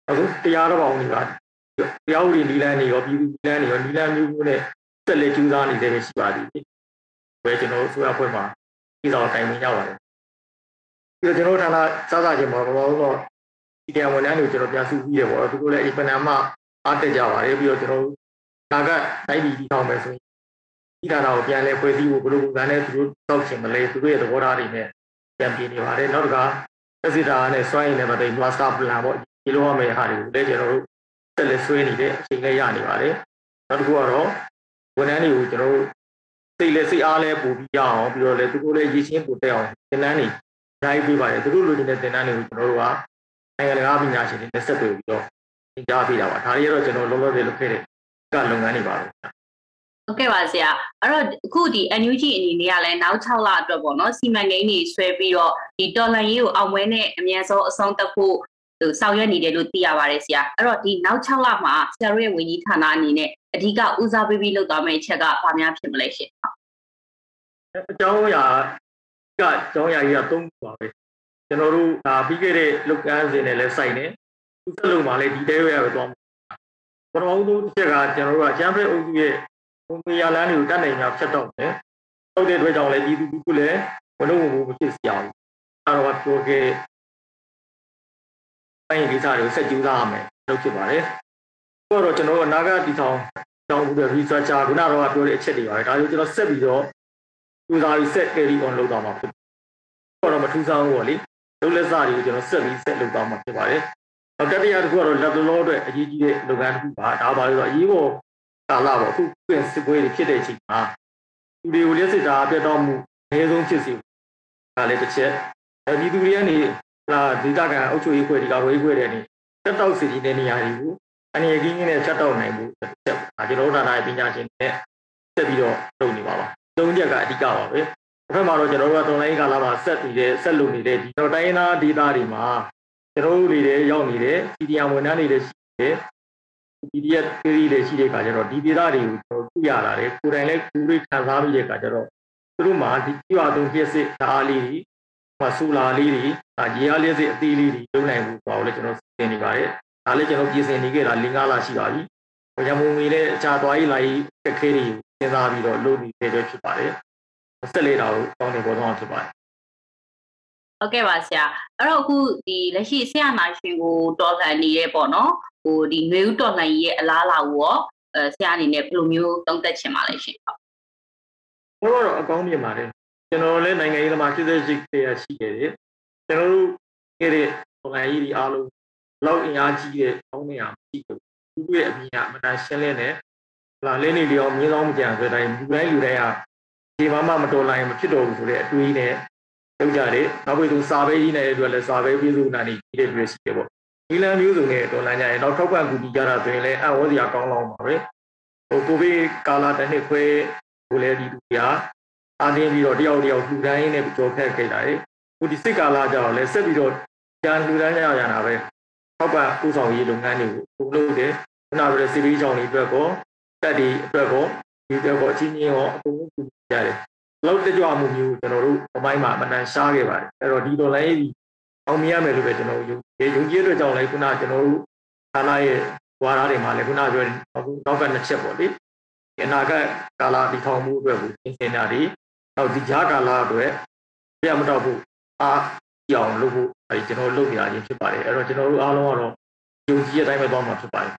အခုတရားတော်ပေါင်းတွေကတရားဥပဒေနီလန်းတွေရောပြည်သူနီလန်းတွေရောနီလန်းမျိုးမျိုးနဲ့ဆက်လက်ကျူးစားနေတဲ့ရှိပါသည်ဘယ်ကျွန်တော်တို့ဆိုရဖွဲ့မှာဒီတော့တိုင်ပင်ကြပါတယ်ပြီးတော့ကျွန်တော်ဌာနစားစားခြင်းမှာဘာလို့တော့ဒီ တရားဝန်ထမ်းတွေကျွန်တော်ပြန်စုပြီးတယ်ပေါ့သူတို့လည်းအပနာမအားတက်ကြပါတယ်ပြီးတော့ကျွန်တော်တို့ဒါကတိုင်းပြည်ကြီးထောင်မယ်ဆိုရင်ဒီဌာနကိုပြန်လဲဖွဲ့စည်းဖို့ဘယ်လိုပုံစံနဲ့သူတို့တောက်ချင်မလဲသူတို့ရဲ့သဘောထားတွေနဲ့ပြန်ပြင်နေပါတယ်နောက်တစ်ခါသက်စီတာနဲ့စွမ်းရည်နဲ့ပတ်သက် master plan ပေါ့ဒီလိုရမယ့်ဟာတွေကိုလည်းကျွန်တော်တို့ဆက်လက်ဆွေးနေတဲ့အချိန်လေးရနေပါတယ်နောက်တစ်ခုကတော့ဝန်ထမ်းတွေကိုကျွန်တော်တို့စိတ်လက်စိတ်အားလဲပို့ပြီးရအောင်ပြီးတော့လည်းသူတို့လည်းရည်ချင်းပို့တက်အောင်သင်တန်းတွေနိုင်ပေးပါတယ်သူတို့လိုချင်တဲ့သင်တန်းတွေကိုကျွန်တော်တို့က နိုင်ငံတကာပညာရှင်တွေနဲ့ဆက်သွယ်ပြီးတော့သင်ကြားပေးတာပါဒါတွေကတော့ကျွန်တော်လုံးလုံးလေးလုပ်ခဲ့တဲ့ကလုပ်ငန်းတွေပါပဲဟုတ်ကဲ့ပါဆရာအဲ့တော့အခုဒီ NUG အနေနဲ့ကလည်းနောက်6လအတွက်ပေါ့နော်စီမံကိန်းတွေဆွဲပြီးတော့ဒီတော်လှန်ရေးကိုအောင်ပွဲနဲ့အမြန်ဆုံးအဆုံးသတ်ဖို့ဟိုဆောင်ရွက်နေတယ်လို့သိရပါတယ်ဆရာအဲ့တော့ဒီနောက်6လမှာဆရာတို့ရဲ့ဝန်ကြီးဌာနအနေနဲ့အဓိကဦးစားပေးပြီးလုပ်သွားမယ့်အချက်ကဘာများဖြစ်မလဲရှင်အကြောင်းအရာကအကြောင်းအရာကြီးကသုံးခုပါပဲ ကျွန်တော်တို့ဒါပြီးခဲ့တဲ့လုပ်ကမ်းစဉ်နဲ့လည်းစိုက်နေသူစက်လုံးမှာလည်းဒီတဲရရပဲသွားမှာပထမဆုံးတစ်ချက်ကကျွန်တော်တို့ကကျန်းဖက်အုပ်စုရဲ့ဘုံမရလန်းတွေကိုတတ်နိုင်များဖြတ်တော့တယ်ဟုတ်တဲ့အတွက်ကြောင့်လည်းဒီသူကူလည်းဘလုံးဘုံမဖြစ်စရာဘူးအဲတော့ပြောခဲ့ပိုင်းကိစ္စတွေကိုဆက်ကြိုးစားရမယ်လုပ်ဖြစ်ပါတယ်ဆိုတော့ကျွန်တော်တို့အနာဂတ်တည်ထောင်တောင်းပြီးတော့ researcher ခုနကတော့ပြောတဲ့အချက်တွေပါတယ်ဒါကိုကျွန်တော်ဆက်ပြီးတော့ကျူစာပြီးဆက် carry on လုပ်သွားမှာဖြစ်တော့တော့မထူးဆန်းဘူးပေါ့လေ လုပ်လက်စာတွေကိုကျွန်တော်ဆက်ပြီးဆက်လုပ်သွားမှာဖြစ်ပါတယ်နောက်တတိယတစ်ခုကတော့လက်တလောအတွက်အရေးကြီးတဲ့လုပ်ငန်းတစ်ခုပါဒါပါလို့ဆိုအရေးပေါ်ကာလပေါ့အခုပြင်စစ်ပွဲတွေဖြစ်တဲ့အချိန်မှာလူတွေကိုလက်စစ်တာပြတ်တော့မှုအနည်းဆုံးဖြစ်စီဒါလည်းတစ်ချက်အဲဒီသူတွေကနေလာဒေတာကန်အုပ်ချုပ်ရေးခွဲဒီကဝေးခွဲတဲ့နေတက်တော့စီတဲ့နေရာတွေကိုအနေအကြီးကြီးနဲ့ချက်တော့နိုင်မှုတစ်ချက်ဒါကျွန်တော်တို့ဌာနရဲ့ပညာရှင်တွေနဲ့ဆက်ပြီးတော့လုပ်နေပါပါသုံးချက်ကအဓိကပါပဲ တစ်ဖက်မှာတော့ကျွန်တော်တို့ကတော်လိုင်းကာလာမှာဆက်နေတဲ့ဆက်လုပ်နေတဲ့ဒီတော့တိုင်းရင်းသားဒေသတွေမှာကျွန်တော်တို့တွေလည်းရောက်နေတယ် CDM ဝန်ထမ်းတွေလည်းရှိတယ် PDF တွေလည်းရှိတဲ့အခါကျတော့ဒီဒေသတွေကိုကျွန်တော်တွေ့ရတာလေကိုယ်တိုင်လည်းကိုယ်တွေခံစားပြီးတဲ့အခါကျတော့သူတို့မှာဒီကြွားသုံးဖြစ်စစ်ဓာတ်လေးတွေဟိုဆူလာလေးတွေဒါရေအားလေးစစ်အသေးလေးတွေလုပ်နိုင်မှုပေါ့လေကျွန်တော်သင်နေပါတယ်ဒါလည်းကျွန်တော်ပြင်ဆင်နေခဲ့တာ၄၅လရှိပါပြီ။ရမုံငွေလည်းအခြားသွားရေးလာရေးခက်ခဲတွေစဉ်းစားပြီးတော့လုပ်နေတယ်ဖြစ်ပါတယ်။ ဆက်လေးတာကိုတောင်းနေပေါ်တော့ဖြစ်ပါတယ်။ဟုတ်ကဲ့ပါဆရာ။အဲ့တော့အခုဒီလက်ရှိဆရာနာရှင်ကိုတော်လှန်နေရဲပေါ့နော်။ဟိုဒီຫນွေဦးတော်လှန်ရေးရဲ့အလားအလာကိုရောအဲဆရာအနေနဲ့ဘယ်လိုမျိုးသုံးသပ်ချင်ပါလဲရှင်။ဟုတ်။ကျွန်တော်တော့အကောင်းမြင်ပါတယ်။ကျွန်တော်လည်းနိုင်ငံရေးသမား88တည်းရှိခဲ့တယ်။ကျွန်တော်တို့ခဲ့တဲ့တော်လှန်ရေးဒီအားလုံးလောက်အင်အားကြီးတဲ့ကောင်းနေရမရှိဘူးသူတို့ရဲ့အမြင်ကအမှန်တန်ရှင်းလင်းတယ်ဟလာလင်းနေလျောမြင်းဆောင်မကြံဆိုတိုင်းလူတိုင်းလူတိုင်းဟာ ဒီမှမမတော်လိုက်မဖြစ်တော့ဘူးဆိုတဲ့အတွေးနဲ့လုပ်ကြတယ်နောက်ပြီးသူစာပဲကြီးနေတဲ့အတွက်လည်းစာပဲပြည်သူနာနေကြီးတဲ့တွေ့ရှိတယ်ပေါ့ဒီလမ်းမျိုးစုံနဲ့တော်လမ်းကြရင်နောက်ထောက်ပံ့ကူညီကြတာဆိုရင်လည်းအံ့ဩစရာကောင်းလောင်းပါပဲဟိုကိုဗစ်ကာလတစ်နှစ်ခွဲကိုလည်းဒီလူကြီးဟာအားတင်းပြီးတော့တယောက်တယောက်လူတိုင်းနဲ့ကြော်ခက်ခဲ့တာလေဟိုဒီစစ်ကာလကြတော့လည်းဆက်ပြီးတော့ကြံလူတိုင်းကြရတာပဲထောက်ပံ့ပူဆောင်ရေးလုပ်ငန်းတွေကိုပုံလုပ်တယ်ခုနကပြောစီပီးကြောင်တွေအတွက်ကောတက်ဒီအတွက်ကော ဒီအတွက်ကောအချင်းချင်းရောအကုန်လုံးပြုကြတယ်လောက်တကြွမှုမျိုးကျွန်တော်တို့အပိုင်းမှာအမှန်တန်ရှားခဲ့ပါတယ်အဲ့တော့ဒီဒေါ်လာရေးအောင်မြင်ရမယ်လို့ပဲကျွန်တော်ယုံကြည်ယုံကြည်အတွက်ကြောင့်လည်းခုနကကျွန်တော်တို့ဌာနရဲ့ဝါဒတွေမှာလည်းခုနပြောအခုနောက်ကနှစ်ချက်ပေါ့လေဒီအနာဂတ်ကာလဒီထောင်မှုအတွက်ကိုသင်စင်တာဒီနောက်ဒီကြားကာလအတွက်ပြမတော့ဘူးအားကြောင်လုပ်ဖို့အဲဒီကျွန်တော်လုပ်ပြရခြင်းဖြစ်ပါတယ်အဲ့တော့ကျွန်တော်တို့အားလုံးကတော့ယုံကြည်ရတိုင်းပဲသွားမှာဖြစ်ပါတယ်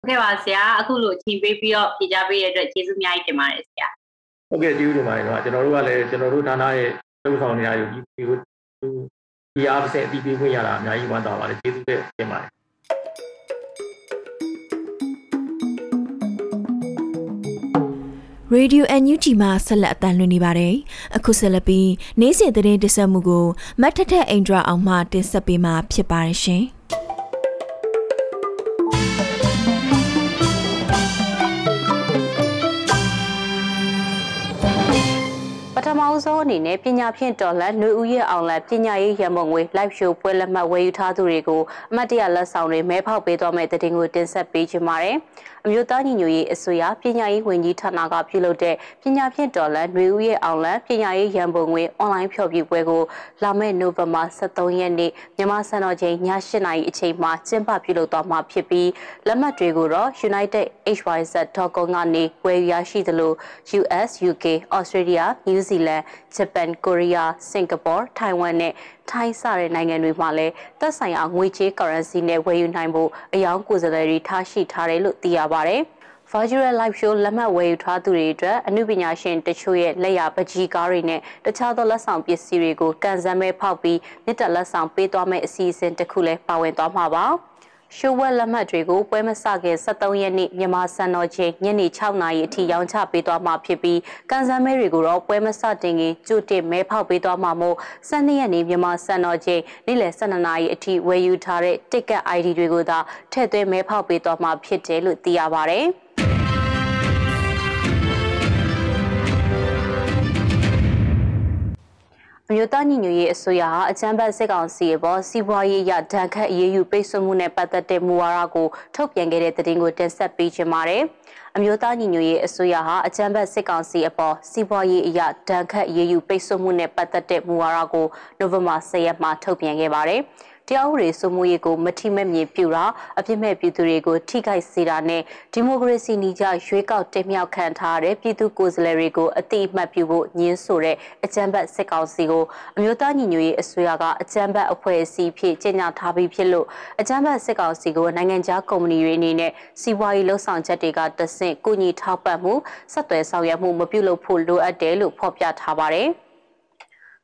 ဟုတ်ကဲ့ပါဆရာအခုလိုအချိန်ပေးပြီးတော့ဖြေကြားပေးရတဲ့အတွက်ကျေးဇူးအများကြီးတင်ပါတယ်ဆရာဟုတ်ကဲ့ကျေးဇူးတင်ပါတယ်နော်ကျွန်တော်တို့ကလည်းကျွန်တော်တို့ဌာနရဲ့လုပ်ဆောင်နေရယူဒီကိုဒီအားဖြင့်အတည်ပြုခွင့်ရတာအများကြီးဝမ်းသာပါတယ်ကျေးဇူးတင်ပါတယ် Radio NUG မှာဆက်လက်အသံလွှင့်နေပါတယ်။အခုဆက်လက်ပြီးနေ့စဉ်သတင်းတင်ဆက်မှုကိုမတ်ထထအိန္ဒြာအောင်မှတင်ဆက်ပေးမှာဖြစ်ပါတယ်ရှင်။ မဆုံးအနေနဲ့ပညာဖြင့်တော်လန်နှွေဦးရဲ့အောင်လန်ပညာရေးရန်ပုံငွေ live show ပွဲလက်မှတ်ဝယ်ယူထားသူတွေကိုအမတ်တရလက်ဆောင်တွေမဲဖောက်ပေးသွားမယ့်တဲ့တင်ကိုတင်ဆက်ပေးချင်ပါတယ်။အမျိုးသားညီညွတ်ရေးအစိုးရပညာရေးဝန်ကြီးဌာနကပြုလုပ်တဲ့ပညာဖြင့်တော်လန်နှွေဦးရဲ့အောင်လန်ပညာရေးရန်ပုံငွေအွန်လိုင်းဖျော်ဖြေပွဲကိုလာမယ့်နိုဝင်ဘာ23ရက်နေ့မြန်မာစံတော်ချိန်ည8:00နာရီအချိန်မှာကျင်းပပြုလုပ်သွားမှာဖြစ်ပြီးလက်မှတ်တွေကိုတော့ unitedhyz.com ကနေဝယ်ယူရရှိသလို US, UK, Australia, New Zealand, Japan, Korea, Singapore, Taiwan နဲ့ ထိုင်းစတဲ့နိုင်ငံတွေမှာလည်းသက်ဆိုင်ရာငွေကြေး currency နဲ့ဝယ်ယူနိုင်ဖို့အယောင်ကိုယ်စားလှယ်တွေထားရှိထားတယ်လို့သိရပါတယ်။ Virtual Live Show လက်မှတ်ဝယ်ယူထားသူတွေအတွက်အမှုပညာရှင်တချို့ရဲ့လက်ရပကြီးကားတွေနဲ့တခြားသောလက်ဆောင်ပစ္စည်းတွေကိုကန်ဆယ်မဲဖောက်ပြီးမြစ်တက်လက်ဆောင်ပေးသွားမယ့်အစီအစဉ်တစ်ခုလည်းပါဝင်သွားမှာပါ။ ရှိုးဝက်လက်မှတ်တွေကိုပွဲမစခင်73ရက်နေ့မြန်မာစံတော်ချိန်ညနေ6နာရီအထိရောင်းချပေးသွားမှာဖြစ်ပြီးကန်ဆယ်မဲတွေကိုတော့ပွဲမစတင်ခင်ကြိုတင်မဲဖောက်ပေးသွားမှာမို့12ရက်နေ့မြန်မာစံတော်ချိန်နေ့လယ်12နာရီအထိဝယ်ယူထားတဲ့ ticket ID တွေကိုသာထည့်သွင်းမဲဖောက်ပေးသွားမှာဖြစ်တယ်လို့သိရပါဗျ။ မျိုးသားညီညွတ်ရေးအစိုးရဟာအကြမ်းဖက်စစ်ကောင်စီရဲ့ပေါ်စီးပွားရေးရဒဏ်ခတ်အရေးယူပိတ်ဆို့မှုနဲ့ပတ်သက်တဲ့မူဝါဒကိုထုတ်ပြန်ခဲ့တဲ့သတင်းကိုတင်ဆက်ပေးချင်ပါတယ်။အမျိုးသားညီညွတ်ရေးအစိုးရဟာအကြမ်းဖက်စစ်ကောင်စီအပေါ်စီးပွားရေးအရဒဏ်ခတ်အရေးယူပိတ်ဆို့မှုနဲ့ပတ်သက်တဲ့မူဝါဒကိုနိုဝင်ဘာ10ရက်မှာထုတ်ပြန်ခဲ့ပါတယ်။ တရားဥပဒေစိုးမိုးရေးကိုမထိမဲ့မြင်ပြုတာအပြစ်မဲ့ပြည်သူတွေကိုထိခိုက်စေတာနဲ့ဒီမိုကရေစီနည်းကျရွေးကောက်တင်မြှောက်ခံထားတဲ့ပြည်သူကိုယ်စားလှယ်တွေကိုအတိအမှတ်ပြုဖို့ညှင်းဆိုတဲ့အကြမ်းဖက်စစ်ကောင်စီကိုအမျိုးသားညီညွတ်ရေးအစိုးရကအကြမ်းဖက်အဖွဲ့အစည်းဖြစ်ကြေညာထားပြီးဖြစ်လို့အကြမ်းဖက်စစ်ကောင်စီကိုနိုင်ငံခြားကုမ္ပဏီတွေအနေနဲ့စီးပွားရေးလှုပ်ဆောင်ချက်တွေကတဆင့်ကုညီထောက်ပံ့မှုဆက်သွယ်ဆောင်ရွက်မှုမပြုလုပ်ဖို့လိုအပ်တယ်လို့ဖော်ပြထားပါတယ်။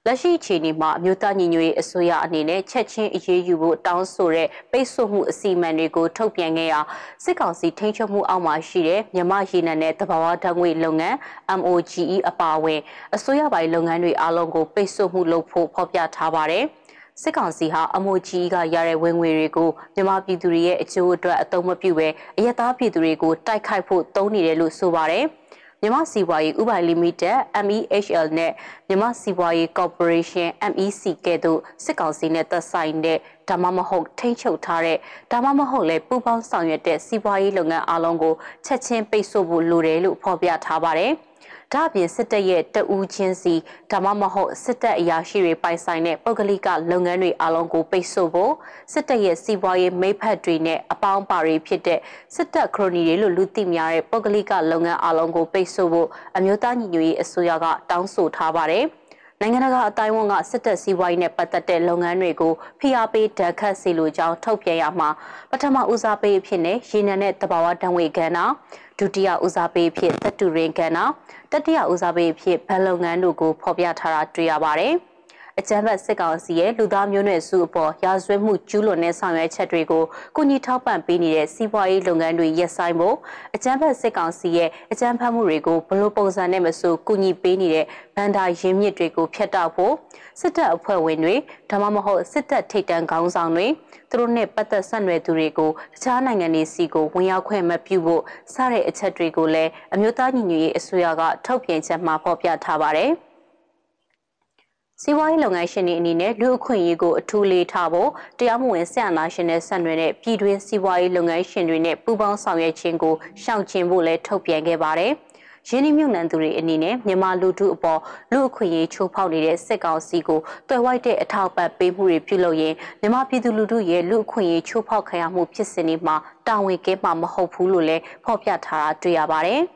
လက်ရှိအခြေအနေမှာအမျိုးသားညီညွတ်ရေးအစိုးရအနေနဲ့ချက်ချင်းအရေးယူဖို့တောင်းဆိုတဲ့ပိတ်ဆို့မှုအစီအမံတွေကိုထုတ်ပြန်ခဲ့ရာစစ်ကောင်စီထိန်းချုပ်မှုအောက်မှာရှိတဲ့မြန်မာရေနံနဲ့တဘာဝဓာတ်ငွေလုပ်ငန်း MOGE အပါအဝင်အစိုးရပိုင်းလုပ်ငန်းတွေအားလုံးကိုပိတ်ဆို့မှုလုပ်ဖို့ဖော်ပြထားပါတယ်။စစ်ကောင်စီဟာအမိုကြီးကရတဲ့ဝင်ငွေတွေကိုမြန်မာပြည်သူတွေရဲ့အကျိုးအတွက်အသုံးမပြုဘဲအယက်သားပြည်သူတွေကိုတိုက်ခိုက်ဖို့တုံးနေတယ်လို့ဆိုပါတယ်။ မြန်မာစီးပွားရေးဥပိုင်လီမိတက် MEHL နဲ့မြန်မာစီးပွားရေးကော်ပိုရေးရှင်း MEC ကဲ့သို့စစ်ကောင်စီနဲ့သက်ဆိုင်တဲ့ဒါမှမဟုတ်ထိန်းချုပ်ထားတဲ့ဒါမှမဟုတ်လည်းပူးပေါင်းဆောင်ရွက်တဲ့စီးပွားရေးလုပ်ငန်းအလုံးကိုချက်ချင်းပိတ်ဆို့ဖို့လိုတယ်လို့ဖော်ပြထားပါတယ်။ ဒါ့အပြင်စစ်တပ်ရဲ့တဦးချင်းစီဒါမှမဟုတ်စစ်တပ်အရာရှိတွေပိုင်ဆိုင်တဲ့ပုဂ္ဂလိကလုပ်ငန်းတွေအလုံးကိုပိတ်ဆို့ဖို့စစ်တပ်ရဲ့စီးပွားရေးမိဖက်တွေနဲ့အပေါင်းပါတွေဖြစ်တဲ့စစ်တပ်ခရိုနီတွေလို့လူသိများတဲ့ပုဂ္ဂလိကလုပ်ငန်းအလုံးကိုပိတ်ဆို့ဖို့အမျိုးသားညီညွတ်ရေးအစိုးရကတောင်းဆိုထားပါတယ်။ နိုင်ငံတကာအတိုင်းအဝန်ကစစ်တပ်စည်းဝါးရေးနဲ့ပတ်သက်တဲ့လုပ်ငန်းတွေကိုဖိအားပေးဓာတ်ခတ်စီလိုကြောင်းထုတ်ပြန်ရမှာပထမဦးစားပေးအဖြစ်နဲ့ရေနံနဲ့တဘာဝတံဝေကဏ္ဍဒုတိယဦးစားပေးအဖြစ်သတ္တုရင်းကဏ္ဍတတိယဦးစားပေးအဖြစ်ဘဏ်လုပ်ငန်းတို့ကိုဖော်ပြထားတာတွေ့ရပါတယ်။ အကြမ်းဖက်စစ်ကောင်စီရဲ့လူသားမျိုးနွယ်စုအပေါ်ရာဇဝတ်မှုကျူးလွန်တဲ့ဆောင်ရွက်ချက်တွေကိုကုညီထောက်ပံ့ပေးနေတဲ့စီးပွားရေးလုပ်ငန်းတွေရပ်ဆိုင်းဖို့အကြမ်းဖက်စစ်ကောင်စီရဲ့အကြမ်းဖက်မှုတွေကိုဘလို့ပုံစံနဲ့မဆိုကုညီပေးနေတဲ့ဗန်ဒါရင်းမြစ်တွေကိုဖျက်တောက်ဖို့စစ်တပ်အဖွဲ့ဝင်တွေဒါမှမဟုတ်စစ်တပ်ထိပ်တန်းခေါင်းဆောင်တွေသူတို့နဲ့ပတ်သက်ဆက်နွယ်သူတွေကိုတခြားနိုင်ငံတွေစီကိုဝင်ရောက်ခွင့်မပြုဖို့စတဲ့အချက်တွေကိုလည်းအမျိုးသားညီညွတ်ရေးအစိုးရကထုတ်ပြန်ချက်မှာဖော်ပြထားပါတယ်။ စီးပွားရေးလုပ်ငန်းရှင်တွေအနေနဲ့လူအခွင့်အရေးကိုအထူးလေးထားဖို့တရားမဝင်ဆက်အနာရှင်နဲ့ဆက်နွယ်တဲ့ပြည်တွင်းစီးပွားရေးလုပ်ငန်းရှင်တွေနဲ့ပူးပေါင်းဆောင်ရွက်ခြင်းကိုရှောင်ကျဉ်ဖို့လည်းထုတ်ပြန်ခဲ့ပါတယ်။ရင်းနှီးမြှုပ်နှံသူတွေအနေနဲ့မြန်မာလူထုအပေါ်လူအခွင့်အရေးချိုးဖောက်နေတဲ့စစ်ကောင်စီကိုတွယ်ဝိုက်တဲ့အထောက်ပံ့ပေးမှုတွေပြုလုပ်ရင်မြန်မာပြည်သူလူထုရဲ့လူအခွင့်အရေးချိုးဖောက်ခံရမှုဖြစ်စဉ်တွေမှာတာဝန်ကင်းမှာမဟုတ်ဘူးလို့လည်းဖော်ပြထားတာတွေ့ရပါတယ်။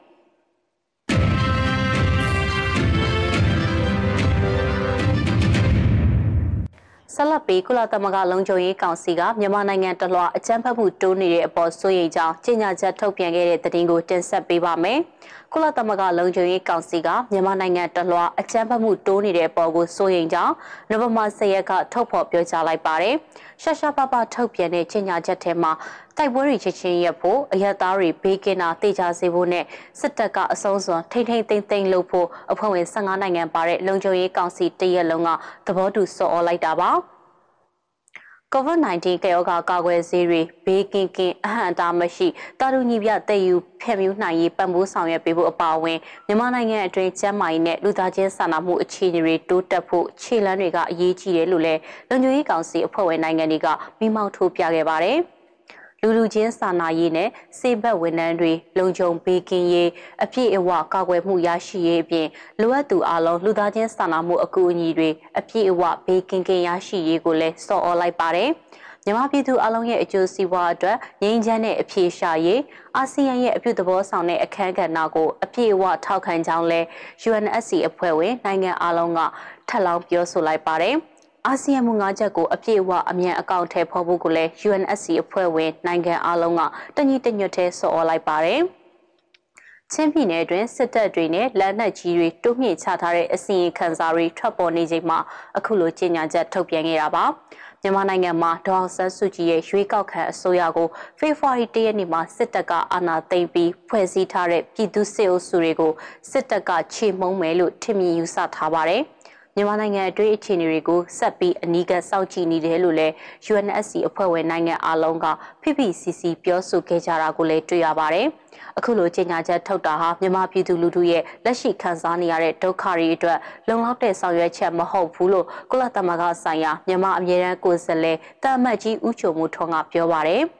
ဆက်လက်ပြီးကုလသမဂ္ဂလုံခြုံရေးကောင်စီကမြန်မာနိုင်ငံတလွှာအကြမ်းဖက်မှုတိုးနေတဲ့အပေါ်စိုးရိမ်ကြောင်းကြေညာချက်ထုတ်ပြန်ခဲ့တဲ့သတင်းကိုတင်ဆက်ပေးပါမယ်။ကုလသမဂ္ဂလုံခြုံရေးကောင်စီကမြန်မာနိုင်ငံတလွှာအကြမ်းဖက်မှုတိုးနေတဲ့အပေါ်ကိုစိုးရိမ်ကြောင်းနိုဝင်ဘာ10ရက်ကထုတ်ဖော်ပြောကြားလိုက်ပါတယ်။ ရှာရှာပပထုတ်ပြန်တဲ့ကြေညာချက်ထဲမှာတိုက်ပွဲတွေချက်ချင်းရပ်ဖို့အရသားတွေဘေးကင်းတာတေချာစေဖို့နဲ့စစ်တပ်ကအစုံစွန်ထိမ့်ထိမ့်သိမ့်သိမ့်လုပ်ဖို့အဖွဲ့ဝင်15နိုင်ငံပါတဲ့လုံခြုံရေးကောင်စီတရက်လုံးကသဘောတူဆော်ဩလိုက်တာပါ COVID-19 ကရောဂါကာကွယ်ဆေးတွေဘေးကင်းကင်းအဟန့်အတားမရှိတာလူညီပြတည်ယူဖျက်မြူးနိုင်ရေးပံ့ပိုးဆောင်ရွက်ပေးဖို့အပါအဝင်မြန်မာနိုင်ငံအတွင်းကျန်းမာရေးနဲ့လူသားချင်းစာနာမှုအခြေအနေတွေတိုးတက်ဖို့ခြေလှမ်းတွေကအရေးကြီးတယ်လို့လည်းလုံခြုံရေးကောင်စီအဖွဲ့ဝင်နိုင်ငံတွေကမိမောက်ထိုးပြခဲ့ပါတယ်။ လူလူချင်းစာနာရေးနဲ့စေဘက်ဝန်ထမ်းတွေလုံခြုံပေးကင်းရေးအပြည့်အဝကာကွယ်မှုရရှိရေးအပြင်လိုအပ်သူအလုံးလူသားချင်းစာနာမှုအကူအညီတွေအပြည့်အဝဘေးကင်းကင်းရရှိရေးကိုလည်းစော်ဩလိုက်ပါတယ်။မြန်မာပြည်သူအလုံးရဲ့အကျိုးစီးပွားအတွက်ငြိမ်းချမ်းတဲ့အဖြေရှာရေးအာဆီယံရဲ့အပြုသဘောဆောင်တဲ့အခမ်းကဏ္ဍကိုအပြည့်အဝထောက်ခံကြောင်းလဲ UNSC အဖွဲ့ဝင်နိုင်ငံအလုံးကထပ်လောင်းပြောဆိုလိုက်ပါတယ်။ အာဆီယံမူငါးချက်ကိုအပြည့်အဝအမြန်အကောင့်ထဲဖော်ဖို့ကိုလည်း UNSC အဖွဲ့ဝင်နိုင်ငံအလုံးကတညီတညွတ်ထဲဆော်ဩလိုက်ပါတယ်။ချင်းပြည်နယ်တွင်စစ်တပ်တွေနဲ့လက်နက်ကြီးတွေတိုးမြင့်ချထားတဲ့အစီရင်ခံစာတွေထွက်ပေါ်နေချိန်မှာအခုလိုကြေညာချက်ထုတ်ပြန်ခဲ့တာပါ။မြန်မာနိုင်ငံမှာဒေါအောင်ဆန်းစုကြည်ရဲ့ရွေးကောက်ခံအစိုးရကိုဖေဖော်ဝါရီ၁ရက်နေ့မှာစစ်တပ်ကအာဏာသိမ်းပြီးဖွဲ့စည်းထားတဲ့ပြည်သူစစ်အုပ်စုတွေကိုစစ်တပ်ကချေမှုန်းမယ်လို့ထင်မြင်ယူဆထားပါတယ်။ မြန်မာနိုင်ငံအတွင်းအခြေအနေတွေကိုဆက်ပြီးအနီးကပ်စောင့်ကြည့်နေတယ်လို့လည်း UNSC အဖွဲ့ဝင်နိုင်ငံအလုံးက PPCC ပြောဆိုခဲ့ကြတာကိုလည်းတွေ့ရပါတယ်။အခုလိုကြေညာချက်ထုတ်တာဟာမြန်မာပြည်သူလူထုရဲ့လက်ရှိခံစားနေရတဲ့ဒုက္ခတွေအတွက်လုံလောက်တဲ့ဆောင်ရွက်ချက်မဟုတ်ဘူးလို့ကုလသမဂ္ဂဆိုင်ရာမြန်မာအမြဲတမ်းကိုယ်စားလှယ်တာမတ်ကြီးဦးချိုမှုထွန်းကပြောပါတယ်။